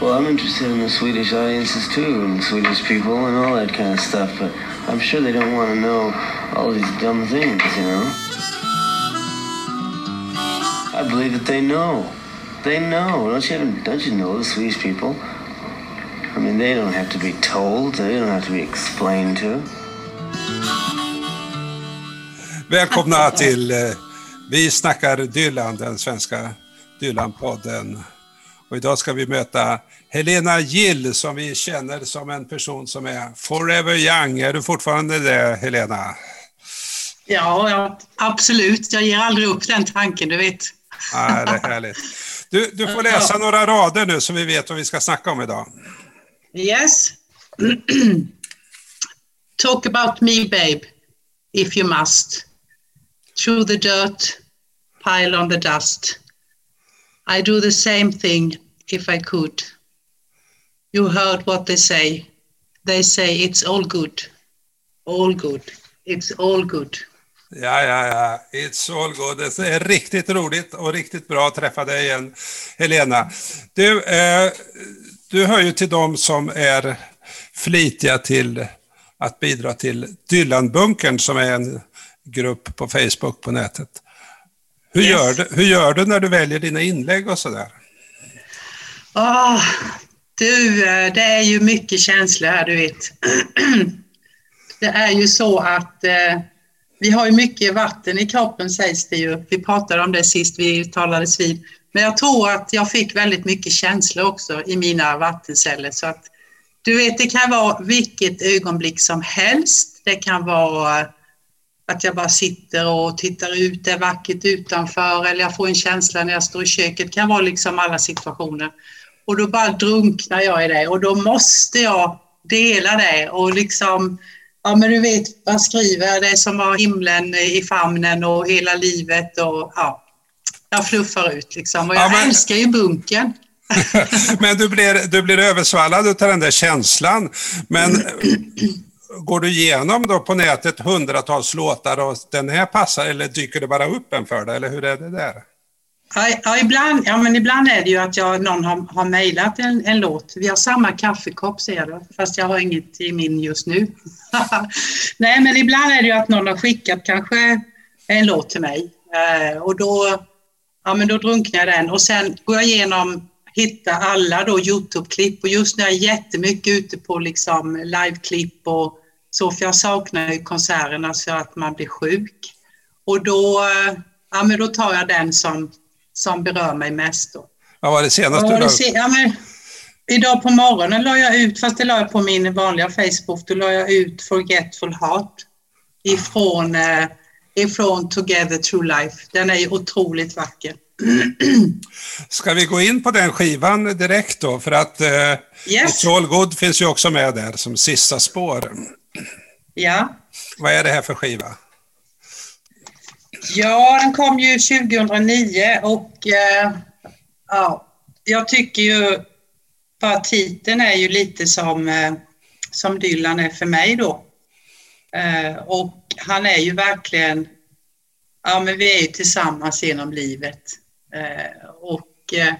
Well, I'm interested in the Swedish audiences too, and Swedish people and all that kind of stuff, but I'm sure they don't want to know all these dumb things, you know? I believe that they know. They know. Don't you, don't you know the Swedish people? I mean, they don't have to be told. They don't have to be explained to. Välkomna till eh, Vi snackar Dylan, den svenska Dylan-podden. Och idag ska vi möta Helena Gill som vi känner som en person som är forever young. Är du fortfarande det, Helena? Ja, ja absolut. Jag ger aldrig upp den tanken, du vet. Ja, det är härligt. Du, du får läsa några rader nu så vi vet vad vi ska snacka om idag. Yes. Talk about me, babe, if you must. Through the dirt, pile on the dust. I do the same thing if I could. You heard what they say. They say it's all good. All good. It's all good. Ja, ja, ja. It's all good. Det är riktigt roligt och riktigt bra att träffa dig igen, Helena. Du, eh, du hör ju till dem som är flitiga till att bidra till Dylanbunkern som är en grupp på Facebook på nätet. Hur, yes. gör du, hur gör du när du väljer dina inlägg och sådär? Oh, du, eh, det är ju mycket känslor här, du vet. Det är ju så att eh, vi har ju mycket vatten i kroppen sägs det ju. Vi pratade om det sist vi talades vid. Men jag tror att jag fick väldigt mycket känslor också i mina vattenceller. Så att, du vet, det kan vara vilket ögonblick som helst. Det kan vara att jag bara sitter och tittar ut, det är vackert utanför eller jag får en känsla när jag står i köket. Det kan vara liksom alla situationer. Och då bara drunknar jag i det och då måste jag dela det och liksom, ja men du vet, vad skriver det som har himlen i famnen och hela livet och ja, jag fluffar ut liksom. Och jag ja, men... älskar ju bunken. men du blir, du blir översvallad av den där känslan. Men går du igenom då på nätet hundratals låtar och den här passar eller dyker det bara upp en för dig eller hur är det där? Ja, ibland, ja men ibland är det ju att jag, någon har, har mejlat en, en låt. Vi har samma kaffekopp ser du, fast jag har inget i min just nu. Nej men ibland är det ju att någon har skickat kanske en låt till mig eh, och då, ja, men då drunknar jag den och sen går jag igenom hitta alla då Youtube-klipp och just nu är jag jättemycket ute på liksom live-klipp och så för jag saknar ju konserterna så att man blir sjuk. Och då, ja, men då tar jag den som, som berör mig mest. Då. Vad var det senaste du la ja, men, Idag på morgonen la jag ut, fast det la jag på min vanliga Facebook, då la jag ut Forgetful Heart ifrån, eh, ifrån Together True Life. Den är ju otroligt vacker. Ska vi gå in på den skivan direkt då? För att eh, yes. Good finns ju också med där som sista spår. Ja. Vad är det här för skiva? Ja, den kom ju 2009 och eh, ja, jag tycker ju bara titeln är ju lite som, eh, som Dylan är för mig då. Eh, och han är ju verkligen, ja men vi är ju tillsammans genom livet. Eh, och eh,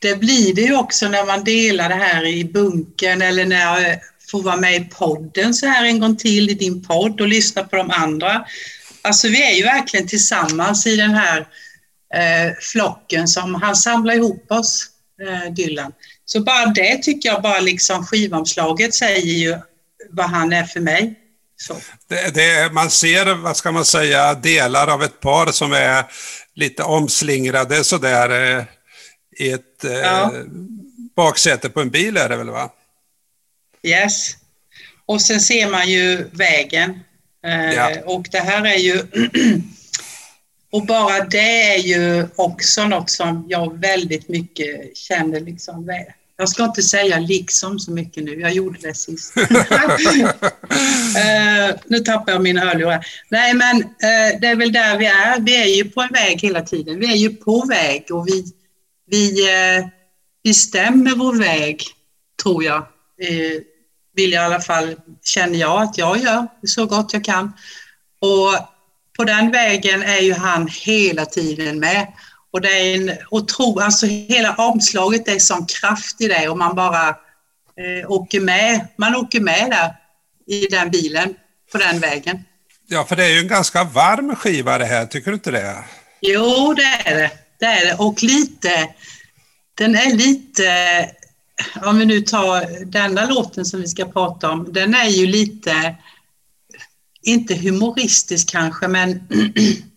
det blir det ju också när man delar det här i bunken eller när jag får vara med i podden så här en gång till i din podd och lyssna på de andra. Alltså vi är ju verkligen tillsammans i den här eh, flocken som han samlar ihop oss, Dylan. Så bara det tycker jag, bara liksom skivomslaget säger ju vad han är för mig. Det, det, man ser, vad ska man säga, delar av ett par som är lite omslingrade sådär eh, i ett eh, ja. baksäte på en bil är det väl va? Yes. Och sen ser man ju vägen. Eh, ja. Och det här är ju... och bara det är ju också något som jag väldigt mycket känner liksom jag ska inte säga liksom så mycket nu, jag gjorde det sist. uh, nu tappar jag mina hörlurar. Nej, men uh, det är väl där vi är. Vi är ju på en väg hela tiden. Vi är ju på väg och vi, vi uh, bestämmer vår väg, tror jag. Uh, vill jag i alla fall, känner jag att jag gör så gott jag kan. Och på den vägen är ju han hela tiden med. Och det är en otro, alltså hela omslaget är sån kraft i det och man bara eh, åker med. Man åker med där i den bilen på den vägen. Ja, för det är ju en ganska varm skiva det här, tycker du inte det? Jo, det är det. Det är det. Och lite, den är lite, om vi nu tar denna låten som vi ska prata om, den är ju lite, inte humoristisk kanske, men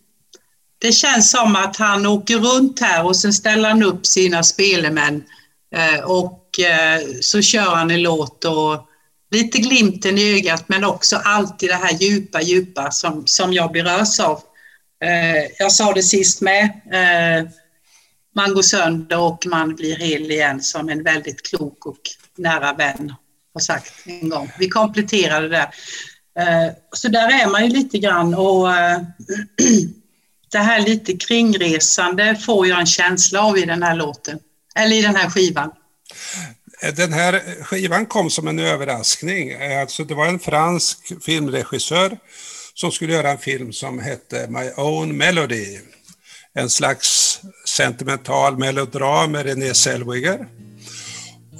det känns som att han åker runt här och sen ställer han upp sina spelemän eh, och eh, så kör han en låt och lite glimten i ögat men också alltid det här djupa, djupa som, som jag berörs av. Eh, jag sa det sist med, man går sönder och man blir hel igen som en väldigt klok och nära vän har sagt en gång. Vi kompletterade det där. Så där är man ju lite grann och det här lite kringresande får jag en känsla av i den här låten, eller i den här skivan. Den här skivan kom som en överraskning. Alltså det var en fransk filmregissör som skulle göra en film som hette My Own Melody. En slags sentimental melodram med René Zellweger.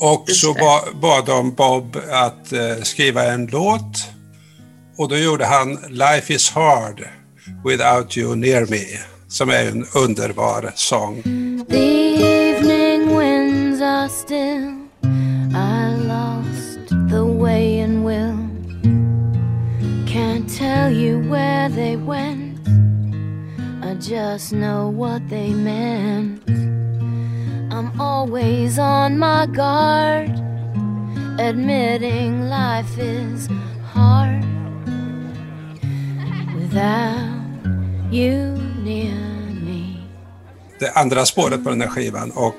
Och så bad de Bob att eh, skriva en låt och då gjorde han Life is hard Without You Near Me, som är en underbar sång. The evening winds are still. I lost the way and will. Can't tell you where they went. I just know what they meant. I'm always on my guard Admitting life is hard. Without det andra spåret på den här skivan. Och,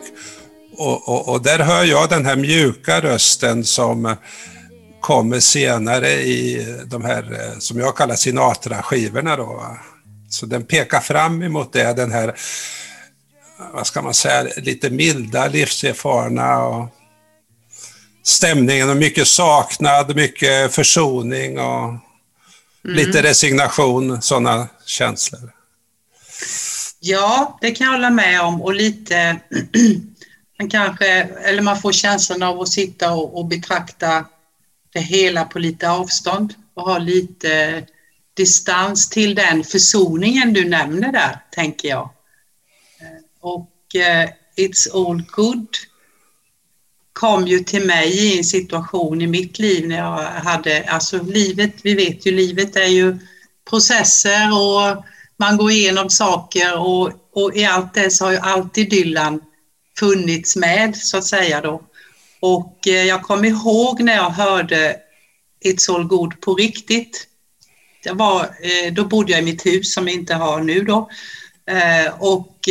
och, och, och, där hör jag den här mjuka rösten som kommer senare i de här, eh, som jag kallar Sinatra-skivorna. Då. Så den pekar fram emot det, den här, vad ska man säga, lite milda, livserfarna och stämningen och mycket saknad, mycket försoning och Mm. Lite resignation, sådana känslor. Ja, det kan jag hålla med om och lite, man kanske, eller man får känslan av att sitta och, och betrakta det hela på lite avstånd och ha lite distans till den försoningen du nämner där, tänker jag. Och uh, It's all good kom ju till mig i en situation i mitt liv när jag hade, alltså livet, vi vet ju livet är ju processer och man går igenom saker och, och i allt det så har ju alltid Dylan funnits med så att säga då. Och eh, jag kommer ihåg när jag hörde It's all good på riktigt. Det var, eh, då bodde jag i mitt hus som jag inte har nu då. Eh, och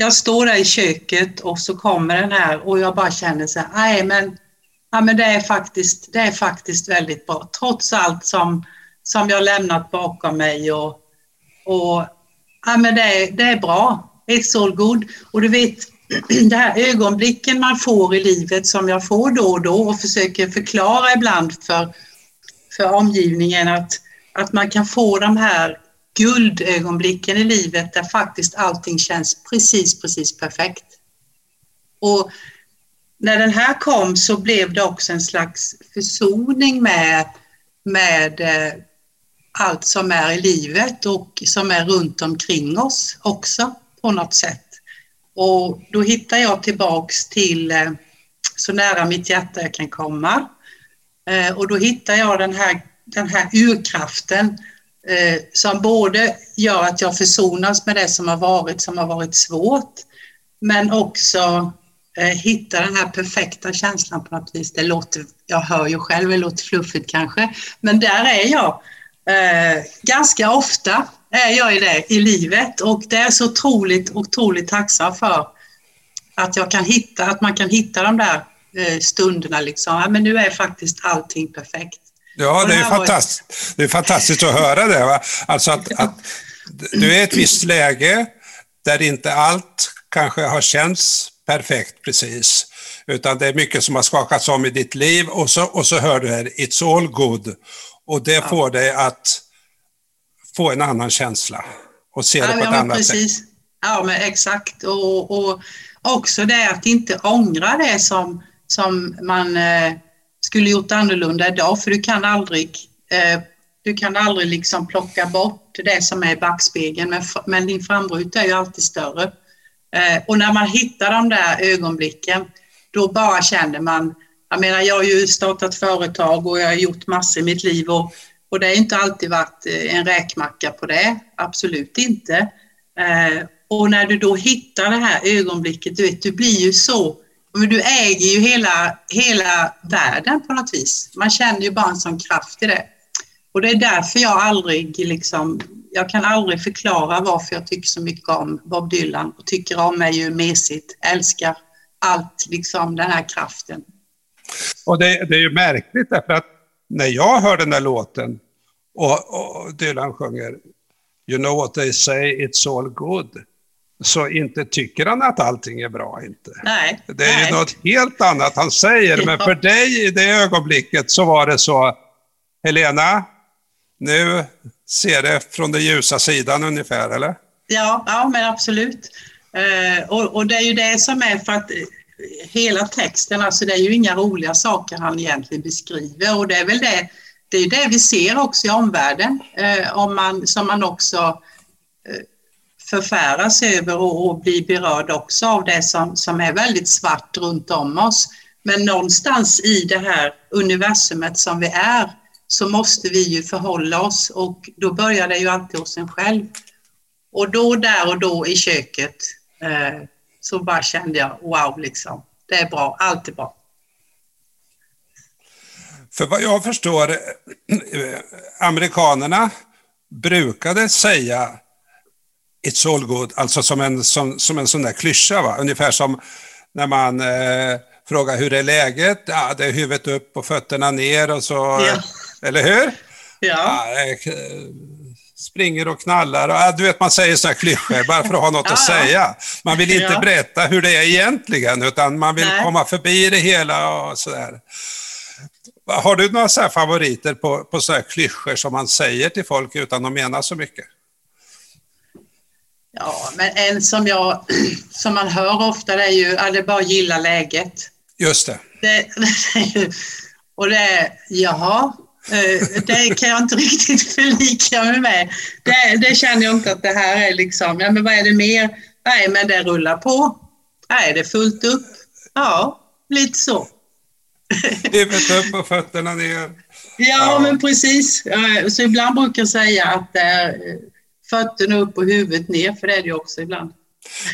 jag står där i köket och så kommer den här och jag bara känner så här, nej men, ja, men det, är faktiskt, det är faktiskt väldigt bra. Trots allt som, som jag lämnat bakom mig och, och ja, men det, är, det är bra. It's all good. Och du vet, det här ögonblicken man får i livet som jag får då och då och försöker förklara ibland för, för omgivningen att, att man kan få de här guldögonblicken i livet där faktiskt allting känns precis, precis perfekt. Och när den här kom så blev det också en slags försoning med, med eh, allt som är i livet och som är runt omkring oss också på något sätt. Och då hittar jag tillbaks till eh, så nära mitt hjärta jag kan komma. Eh, och då hittar jag den här, den här urkraften eh, som både gör att jag försonas med det som har varit, som har varit svårt, men också eh, hitta den här perfekta känslan på något vis. Det låter, jag hör ju själv, det låter fluffigt kanske, men där är jag. Eh, ganska ofta är jag i det i livet och det är så otroligt, otroligt tacksam för att jag kan hitta, att man kan hitta de där eh, stunderna liksom. Ja, men nu är faktiskt allting perfekt. Ja, det är, fantastiskt, det är fantastiskt att höra det. Va? Alltså att, att du är i ett visst läge där inte allt kanske har känts perfekt precis, utan det är mycket som har skakats om i ditt liv och så, och så hör du här, it's all good. Och det ja. får dig att få en annan känsla och se det på ett annat precis. sätt. Ja, men exakt. Och, och också det att inte ångra det som, som man eh, skulle gjort annorlunda idag, för du kan aldrig eh, du kan aldrig liksom plocka bort det som är i backspegeln, men, men din framruta är ju alltid större. Eh, och när man hittar de där ögonblicken, då bara känner man, jag menar jag har ju startat företag och jag har gjort massor i mitt liv och, och det har inte alltid varit eh, en räkmacka på det, absolut inte. Eh, och när du då hittar det här ögonblicket, du vet, du blir ju så men du äger ju hela, hela världen på något vis. Man känner ju bara en sån kraft i det. Och det är därför jag aldrig liksom, jag kan aldrig förklara varför jag tycker så mycket om Bob Dylan och tycker om är ju mesigt, älskar allt, liksom den här kraften. Och det, det är ju märkligt därför att när jag hör den där låten och, och Dylan sjunger You know what they say, it's all good så inte tycker han att allting är bra inte. Nej, det är nej. ju något helt annat han säger, men för dig i det ögonblicket så var det så, Helena, nu ser det från den ljusa sidan ungefär, eller? Ja, ja men absolut. Eh, och, och, det är ju det som är för att eh, hela texten, alltså det är ju inga roliga saker han egentligen beskriver och det är väl det, det är det vi ser också i omvärlden, eh, om man, som man också förfäras över och, och blir berörd också av det som, som är väldigt svart runt om oss. Men någonstans i det här universumet som vi är så måste vi ju förhålla oss och då börjar det ju alltid hos en själv. Och då, där och då i köket eh, så bara kände jag wow, liksom. Det är bra, allt är bra. För vad jag förstår, eh, amerikanerna brukade säga It's all good, alltså som en, som, som en sån där klyscha, va? ungefär som när man eh, frågar hur är läget? Ja, det är huvudet upp och fötterna ner och så, Ja. eller hur? Ja, Ja, eh, springer och knallar. Och, du vet, man säger sådana klyschor bara för att ha något Ja, att säga. Man vill inte Ja. berätta hur det är egentligen, utan man vill Nej. komma förbi det hela och sådär. Har du några favoriter på, på så här klyschor som man säger till folk utan att mena så mycket? Ja, men en som, jag, som man hör ofta det är ju att det bara gilla läget. Just det. Det, det är och det är, jaha, eh, det kan jag inte riktigt förlika mig med. Det, det känner jag inte att det här är liksom, ja men vad är det mer? Nej, men det rullar på. Nej, det är fullt upp. Ja, lite så. Huvudet upp och fötterna ner. Ja, Ja. men precis. Så ibland brukar jag säga att det är eh, fötterna upp och huvudet ner, för det är det ju också ibland.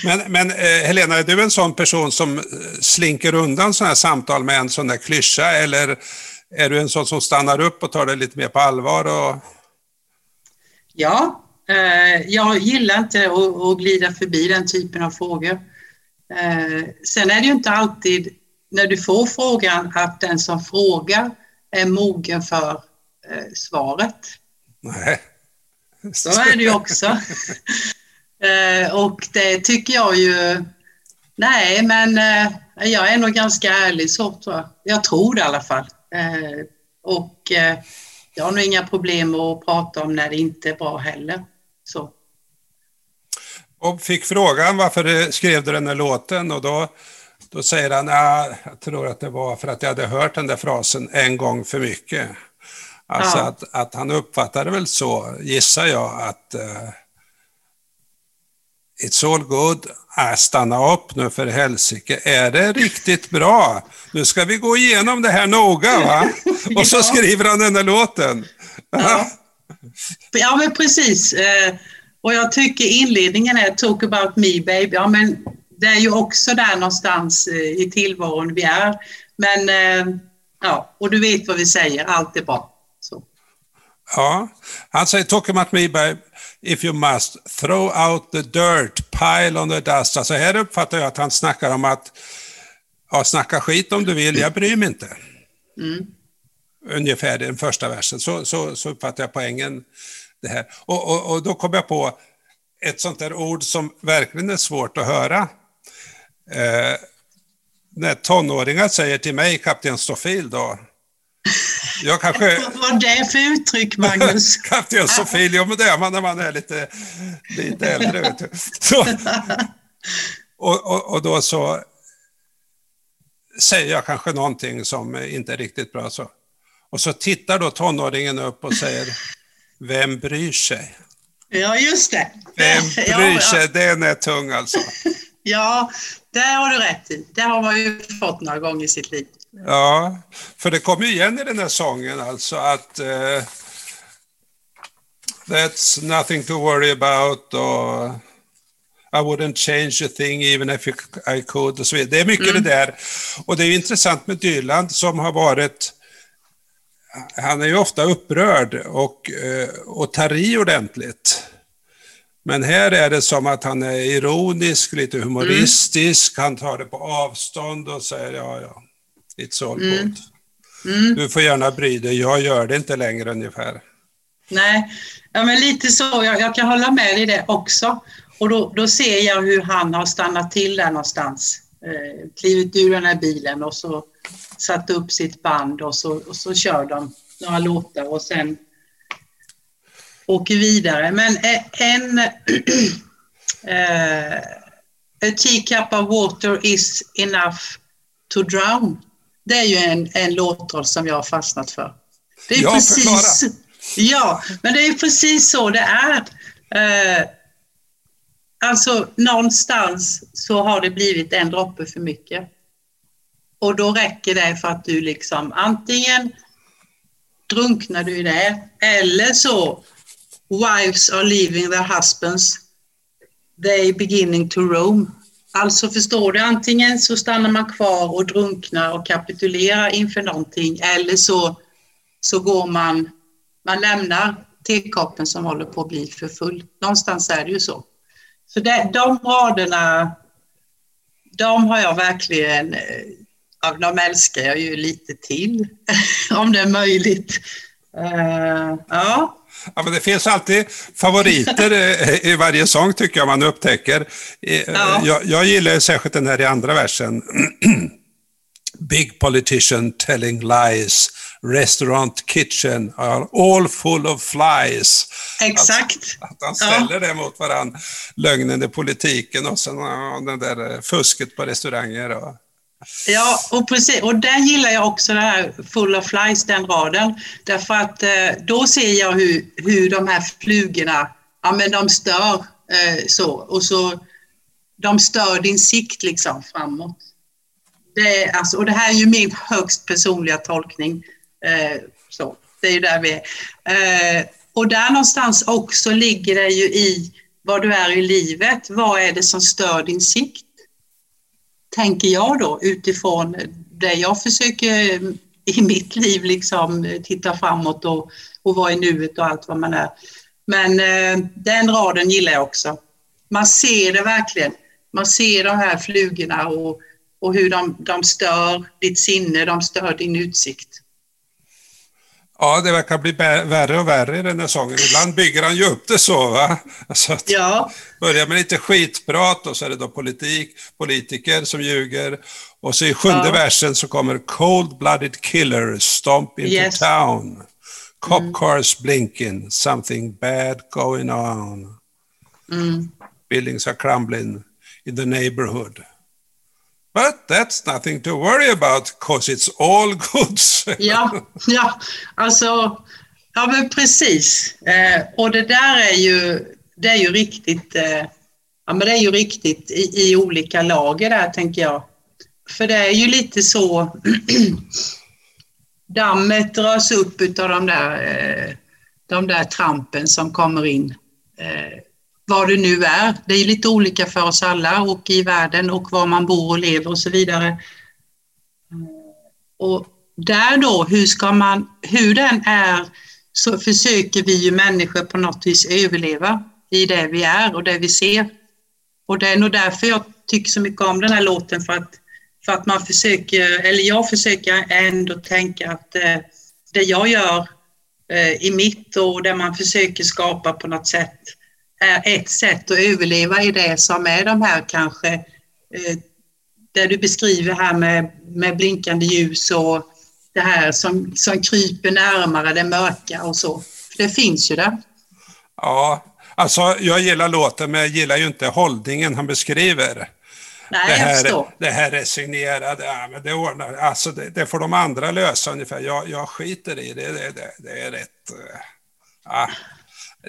Men, men eh, Helena, är du en sån person som eh, slinker undan sådana här samtal med en sån där klyscha eller är du en sån som stannar upp och tar det lite mer på allvar? Och... Ja, eh, jag gillar inte att, att glida förbi den typen av frågor. Eh, sen är det ju inte alltid när du får frågan att den som frågar är mogen för eh, svaret. Nej. Så är det ju också. Eh, och det tycker jag ju... Nej, men eh, jag är nog ganska ärlig så tror jag. Jag tror det i alla fall. Eh, och jag har nog inga problem att prata om när det inte är bra heller. Så. Och fick frågan varför du skrev du den här låten och då, då säger han, ja, jag tror att det var för att jag hade hört den där frasen en gång för mycket. Alltså Ja. att, att han uppfattade väl så, gissar jag, att eh, It's all good. Äh, stanna upp nu för helsike. Är det riktigt bra? Nu ska vi gå igenom det här noga, va? Och så skriver han den där låten. Ja. Ja, men precis. Eh, Och jag tycker inledningen är Talk about me baby. Ja, men det är ju också där någonstans eh, i tillvaron vi är. Men ja, och du vet vad vi säger, allt är bra. Ja, han säger me by if you must throw out the dirt, pile on the dust. Alltså här uppfattar jag att han snackar om att ja, snacka skit om du vill, jag bryr mig inte. Mm. Ungefär den första versen. Så, så, så uppfattar jag poängen. Det här. Och, och, och då kom jag på ett sånt där ord som verkligen är svårt att höra. Eh, när tonåringar säger till mig, kapten Stofil då, Jag kanske... Vad var det för uttryck, Magnus? Kapten men det är man när man är lite, lite äldre. Vet du. Så, och, och, och då så säger jag kanske någonting som inte är riktigt bra. Så. Och så tittar då tonåringen upp och säger, vem bryr sig? Ja, just det. Vem bryr sig? Ja, ja. Den är tung alltså. Ja, det har du rätt i. Det har man ju fått några gånger i sitt liv. Ja, för det kommer igen i den här sången alltså att uh, That's nothing to worry about och I wouldn't change a thing even if I could och så vidare. Det är mycket mm. det där. Och det är intressant med Dylan som har varit han är ju ofta upprörd och, eh, och tar i ordentligt. Men här är det som att han är ironisk, lite humoristisk, mm. han tar det på avstånd och säger ja, ja, it's mm. Mm. Du får gärna bry dig, jag gör det inte längre ungefär. Nej, ja, men lite så, jag, jag kan hålla med i det också. Och då, då ser jag hur han har stannat till där någonstans, eh, klivit ur den här bilen och så satt upp sitt band och så, och så kör de några låtar och sen åker vidare. Men en... uh, a teacup of water is enough to drown. Det är ju en, en låtrad som jag har fastnat för. Det är ja, precis, ja, men det är precis så det är. Uh, alltså någonstans så har det blivit en droppe för mycket. Och då räcker det för att du liksom antingen drunknar du i det eller så Wives are leaving their husbands, they beginning to roam. Alltså förstår du, antingen så stannar man kvar och drunknar och kapitulerar inför någonting eller så, så går man, man lämnar tekoppen som håller på att bli för full. Någonstans är det ju så. Så det, de raderna, de har jag verkligen, eh, de älskar jag ju lite till, om det är möjligt. Uh, ja. Ja, men det finns alltid favoriter i varje sång tycker jag man upptäcker. Ja. Jag, jag gillar särskilt den här i andra versen. Big politician telling lies, restaurant kitchen are all full of flies. Exakt. Att, att han ställer ja. det mot varandra, lögnen i politiken och sen det där fusket på restauranger. Och... Ja, och precis. Och den gillar jag också, den här Full of Flies, den raden. Därför att eh, då ser jag hur, hur de här flugorna, ja men de stör eh, så. Och så, de stör din sikt liksom framåt. Det är, alltså, och det här är ju min högst personliga tolkning. Eh, så, det är ju där vi är. Eh, och där någonstans också ligger det ju i vad du är i livet. Vad är det som stör din sikt? Tänker jag då utifrån det jag försöker i mitt liv liksom titta framåt och, och vara i nuet och allt vad man är. Men eh, den raden gillar jag också. Man ser det verkligen. Man ser de här flugorna och, och hur de, de stör ditt sinne, de stör din utsikt. Ja, det verkar bli värre och värre i den här sången. Ibland bygger han ju upp det så. Va? Alltså att ja. Börjar med lite skitprat och så är det då politik, politiker som ljuger. Och så i sjunde ja. versen så kommer Cold-blooded killer, stomp into yes. town. Cop mm. cars blinking, something bad going on. Mm. Buildings are crumbling in the neighborhood. But that's nothing to worry about because it's all good. ja, ja, alltså, ja men precis. Eh, och det där är ju, det är ju riktigt, eh, ja men det är ju riktigt i, i olika lager där tänker jag. För det är ju lite så, dammet dras upp av de där, eh, de där trampen som kommer in. Vad det nu är. Det är lite olika för oss alla och i världen och var man bor och lever och så vidare. Eh, och där då, hur ska man, hur den är, så försöker vi ju människor på något vis överleva i det vi är och det vi ser. Och det är nog därför jag tycker så mycket om den här låten för att, för att man försöker, eller jag försöker ändå tänka att eh, det jag gör eh, i mitt och det man försöker skapa på något sätt är ett sätt att överleva i det som är de här kanske, eh, det du beskriver här med, med blinkande ljus och det här som, som kryper närmare det mörka och så. För det finns ju där. Ja, alltså jag gillar låten men jag gillar ju inte hållningen han beskriver. Nej, det här, det här resignerade, ja, men det ordnar alltså det, det får de andra lösa ungefär. Jag, jag skiter i det, det, det, det är rätt... eh, Ja.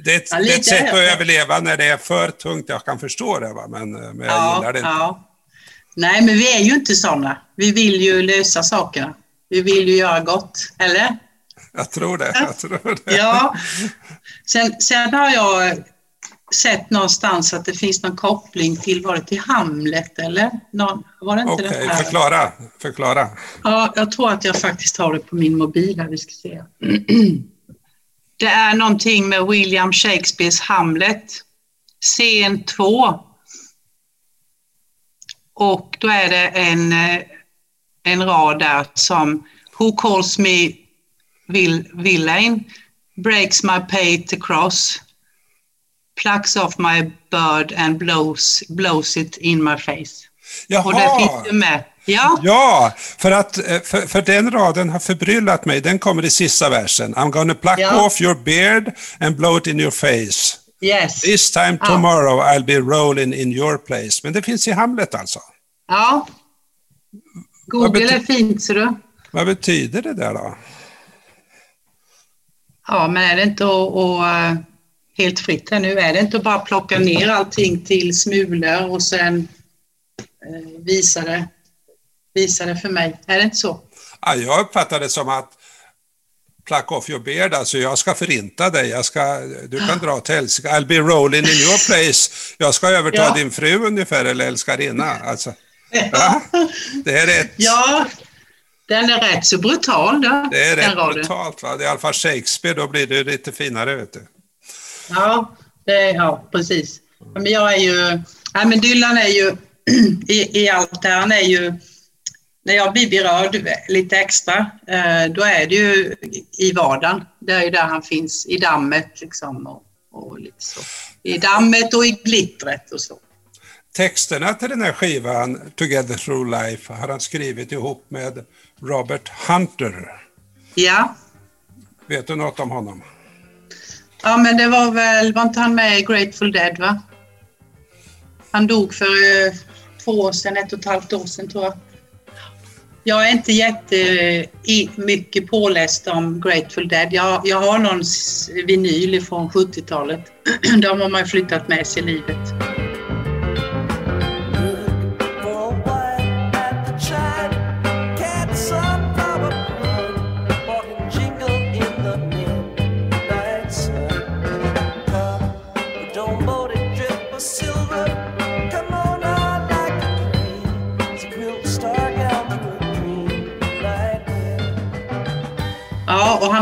Det är ett, Ja, det är ett sätt att överleva när det är för tungt, jag kan förstå det, va? Men, men jag Ja, gillar det inte. ja. Nej, men vi är ju inte sådana. Vi vill ju lösa sakerna. Vi vill ju göra gott, eller? Jag tror det. Jag tror det. Ja. Sen, sen har jag sett någonstans att det finns någon koppling till, var det till Hamlet eller? Någon, var det inte Okej, det här? förklara. förklara. Ja, jag tror att jag faktiskt har det på min mobil här, vi ska se. Det är någonting med William Shakespeares Hamlet, scen 2. Och då är det en, eh, en rad där som Who calls me vill, villain, breaks my pate across, plucks off my bird and blows, blows it in my face. Och det Jaha! finns ju med. Ja, Ja, för, att, eh, för, för den raden har förbryllat mig. Den kommer i sista versen. I'm gonna pluck Ja. off your beard and blow it in your face. yes. This time Ja. tomorrow I'll be rolling in your place. Men det finns i Hamlet alltså. Ja. Google är fint, ser du. Vad betyder det där då? Ja, men är det inte att, att, eh, helt fritt här nu? Är det inte att bara plocka ner allting till smulor och sen eh, visa, det, visa det för mig? Är det inte så? Ja, jag uppfattar det som att pluck off your beard, alltså jag ska förinta dig, jag ska, du kan dra till helsike, I'll be rolling in your place, jag ska överta Ja. din fru ungefär, eller älskarinna. Alltså, ja, det är rätt, Ja, den är rätt så brutal. Då, det är den rätt raden. brutalt. Va? Det är i alla fall Shakespeare, då blir det lite finare. Vet du. Ja, det, ja precis. Men jag är ju... Ja, men Dylan är ju... I, I allt det här, han är ju... När jag blir berörd lite extra, eh, då är det ju i vardagen. Det är ju där han finns, i dammet liksom. Och, och lite så. I dammet och i glittret och så. Texterna till den här skivan, Together Through Life, har han skrivit ihop med Robert Hunter. Ja, Vet du något om honom? ja men det var väl... Var inte han med i Grateful Dead, va? Han dog för eh, två år sedan, ett och ett halvt år sedan tror jag. Jag är inte jättemycket eh, påläst om Grateful Dead. Jag, jag har någon vinyl från 70-talet. De har man ju flyttat med sig i livet.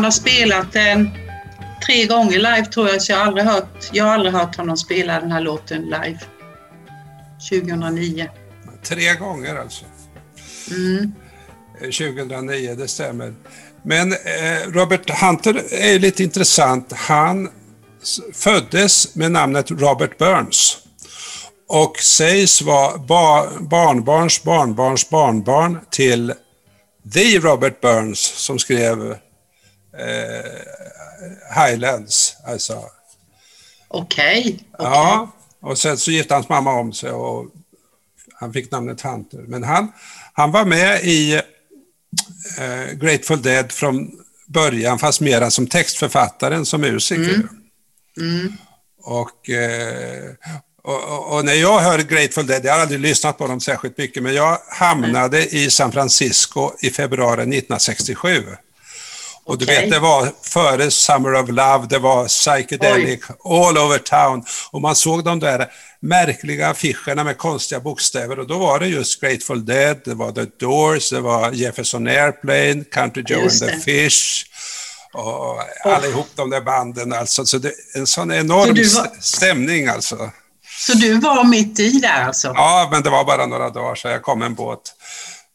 Har spelat den tre gånger live tror jag, så jag har aldrig hört, jag har aldrig hört honom spela den här låten live. 2009. Tre gånger alltså. Mm. Eh, 2009, det stämmer. Men eh, Robert Hunter är lite intressant. Han föddes med namnet Robert Burns och sägs vara ba barnbarns barnbarns barnbarn till the Robert Burns som skrev eh, Highlands. Alltså, Okej. okej. Ja, och sen så gifte hans mamma om sig och han fick namnet Hunter. Men han, han var med i eh, Grateful Dead från början, fast mera som textförfattare än som musiker. Och, eh, och, och, och när jag hör Grateful Dead, jag har aldrig lyssnat på dem särskilt mycket, men jag hamnade i San Francisco i februari 1967. Och du Okej. vet, det var före Summer of Love, det var psychedelic all over town. Och man såg de där märkliga affischerna med konstiga bokstäver och då var det just Grateful Dead, det var The Doors, det var Jefferson Airplane, Country Joe Just and the det. Fish och allihop de där banden alltså. Så det, en sån enorm Så var- st- stämning alltså. Så du var mitt i där alltså? Ja, men det var bara några dagar så jag kom en båt.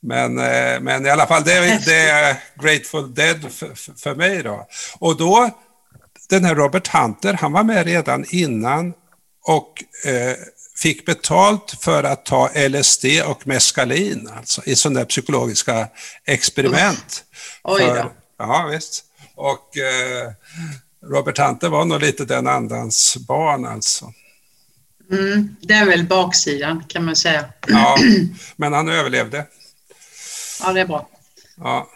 Men, eh, men i alla fall, det, är- det är Grateful Dead för, för- mig då. Och då, den här Robert Hunter, han var med redan innan och eh, fick betalt för att ta LSD och meskalin, alltså i sådana där psykologiska experiment. Oj då. För, ja, visst. Och eh, Robert Hunter var nog lite den andans barn alltså. Mm, det är väl baksidan kan man säga. Ja, men han överlevde. Ja, det är bra. Ja.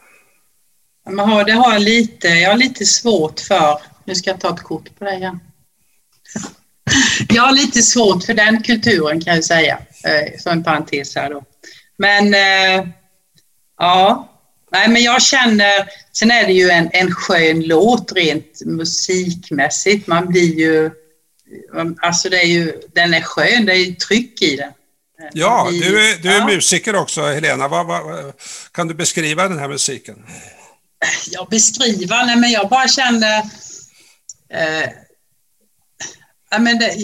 Man har, det har jag lite, jag har lite svårt för, nu ska jag ta ett kort på dig igen. Jag har lite svårt för den kulturen kan jag säga, eh, som en parentes här då. Men eh, ja, nej men jag känner, sen är det ju en, en skön låt rent musikmässigt. Man blir ju, alltså det är ju, den är skön, det är ju tryck i den. Ja, I- du är, du är ja. musiker också, Helena. Vad, vad, kan du beskriva den här musiken? jag beskriva, nej men jag bara känner... Eh, ja, men det,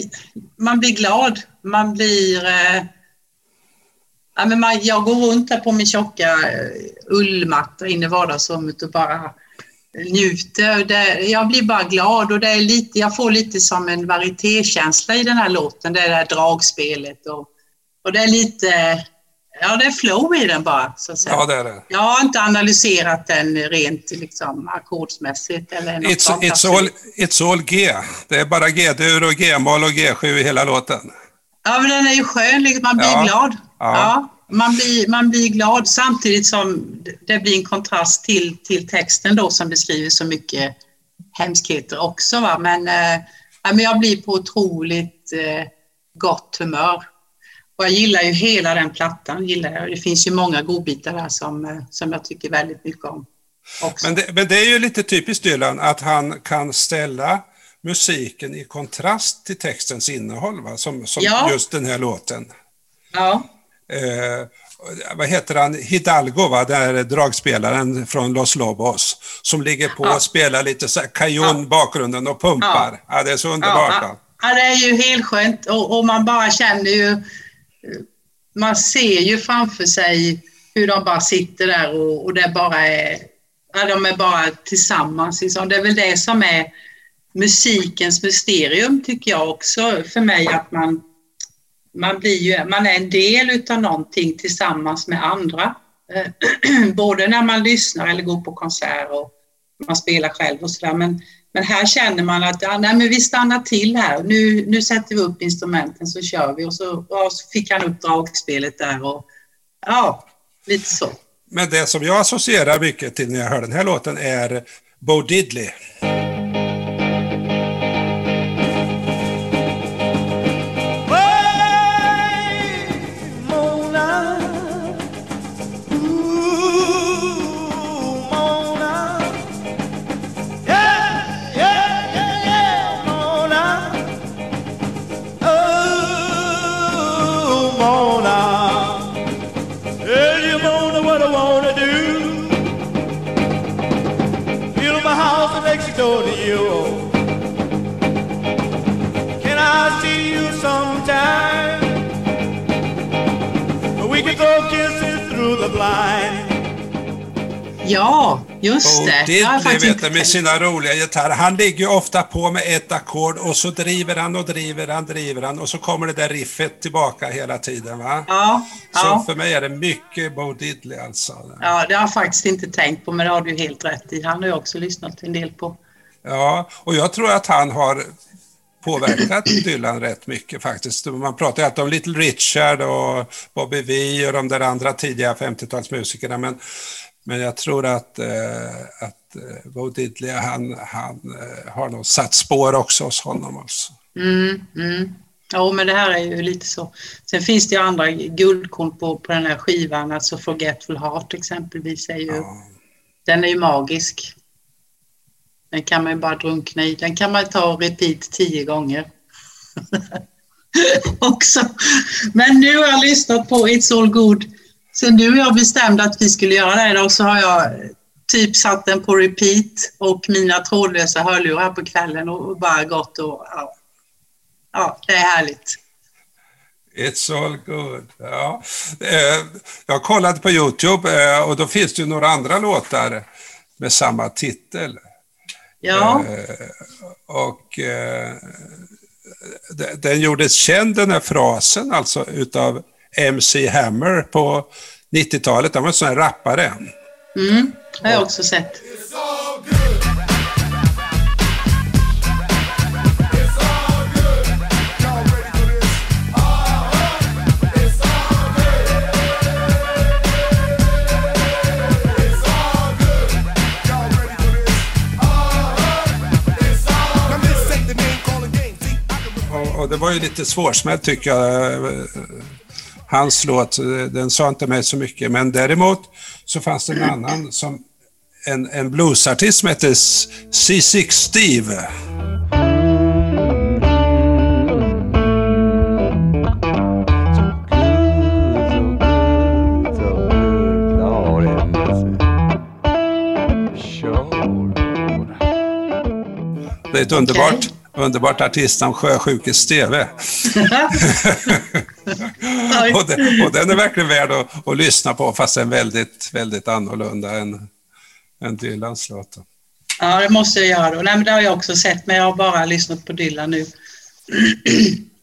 man blir glad, man blir... Eh, ja, men man, jag går runt där på min tjocka eh, ullmatta inne i vardagsrummet och bara njuter. Det, jag blir bara glad och det är lite, jag får lite som en varietékänsla i den här låten, det är det här dragspelet och, och det är lite... Ja, det är flow i den bara, så att säga. Ja, det är det. Jag har inte analyserat den rent liksom, ackordsmässigt. Eller något It's, sånt, it's, all, it's all G. Det är bara G-dur och G-moll och G7 i hela låten. Ja, men den är ju skön, liksom, man blir Ja. glad. Ja. Ja. man, blir, man blir glad samtidigt som det blir en kontrast till, till texten då som beskriver så mycket hemskheter också. Va? Men, eh, men jag blir på otroligt eh, gott humör. Och jag gillar ju hela den plattan. Gillar jag. Det finns ju många godbitar där som, eh, som jag tycker väldigt mycket om. Men det, men det är ju lite typiskt Dylan att han kan ställa musiken i kontrast till textens innehåll, va? Som, som Ja. just den här låten. Ja. Eh, vad heter han? Hidalgo, va? Här dragspelaren från Los Lobos. Som ligger på Ja. och spelar lite så här kajon Ja. bakgrunden och pumpar. Ja. det är så underbart. Ja, ja, det är ju helt skönt och, och man bara känner ju, man ser ju framför sig hur de bara sitter där och, och det bara är, ja, de är bara tillsammans. Liksom. Det är väl det som är musikens mysterium tycker jag också för mig att man, man blir ju, man är en del utav någonting tillsammans med andra. Både när man lyssnar eller går på konsert och man spelar själv och sådär. Men, men här känner man att ja, nej, men vi stannar till här. Nu, nu sätter vi upp instrumenten så kör vi. Och så, och så fick han upp dragspelet där och ja, lite så. Men det som jag associerar mycket till när jag hör den här låten är Bo Diddley. Ja, just Bo det. Jag faktiskt vet med sina roliga gitarrer. Han ligger ju ofta på med ett ackord och så driver han och driver han, driver han och så kommer det där riffet tillbaka hela tiden. Va? Ja, Så ja. för mig är det mycket Bo Diddley alltså. ja, det har jag faktiskt inte tänkt på, men det har du helt rätt i. Han har jag också lyssnat en del på. Ja, och jag tror att han har påverkat Dylan rätt mycket faktiskt. Man pratar ju alltid om Little Richard och Bobby Vee och de där andra tidiga 50-talsmusikerna, men, men jag tror att, eh, att eh, Bo Diddley, han, han eh, har nog satt spår också hos honom. Alltså. Mm, mm. Ja, men det här är ju lite så. Sen finns det ju andra guldkorn på, på den här skivan, alltså Forgetful Heart exempelvis. Är ju, Ja. Den är ju magisk. Den kan man ju bara drunkna i. Den kan man ta och repeat tio gånger. Också. Men nu har jag lyssnat på It's All Good. Sen du och jag bestämde att vi skulle göra det idag så har jag typ satt den på repeat och mina trådlösa hörlurar på kvällen och bara gått och ja, ja det är härligt. It's all good. Ja. Eh, Jag kollade på Youtube eh, och då finns det ju några andra låtar med samma titel. Ja, Eh, och eh, de- den gjordes känd den här frasen alltså utav MC Hammer på 90-talet. Han var en sån här rappare. Mm, har jag också sett. Det var ju lite svårsmält tycker jag. Hans låt, eh, den sa inte mig så mycket. Men däremot så fanns det en annan som en, en bluesartist som hette C6 Steve. Det är ett underbart, underbart artistnamn, Sjösjukes Steve. och, den, och den är verkligen värd att, att lyssna på, fast den är väldigt, väldigt annorlunda än, än Dylans låt. Ja, det måste jag göra då. Nej, men det har jag också sett, men jag har bara lyssnat på Dylan nu.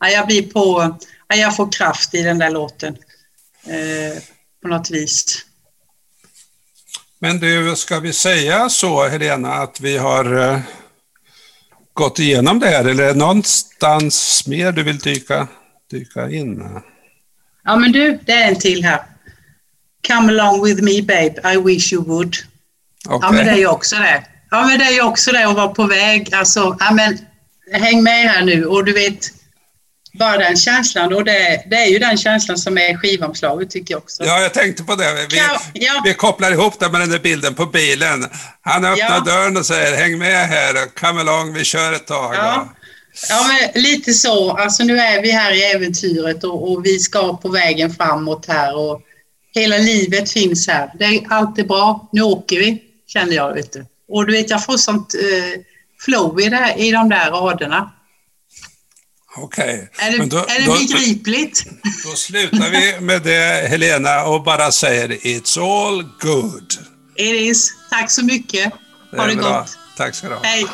ja, jag blir på... Ja, jag får kraft i den där låten. Eh, på något vis. Men du, ska vi säga så, Helena, att vi har eh, gått igenom det här, eller är det någonstans mer du vill dyka, dyka in? Ja, men du, det är en till här. Come along with me babe, I wish you would. Ja, men det är ju också det. Ja, men det är ju också det att vara på väg. Alltså, ja, men häng med här nu och du vet, bara den känslan och det, det är ju den känslan som är skivomslaget tycker jag också. Ja, jag tänkte på det. Vi, Ja, ja. vi kopplar ihop det med den där bilden på bilen. Han öppnar Ja. dörren och säger häng med här, come along, vi kör ett tag. Ja. Ja, men lite så. Alltså nu är vi här i äventyret och, och vi ska på vägen framåt här och hela livet finns här. Det är, allt är bra. Nu åker vi, känner jag. Vet du. Och du vet, jag får sånt eh, flow i, det, i de där raderna. Okej. Är det, då, är det då, begripligt? då slutar vi med det, Helena, och bara säger It's all good. It is. Tack så mycket. Ha det bra. gott. Tack ska du ha. Hej.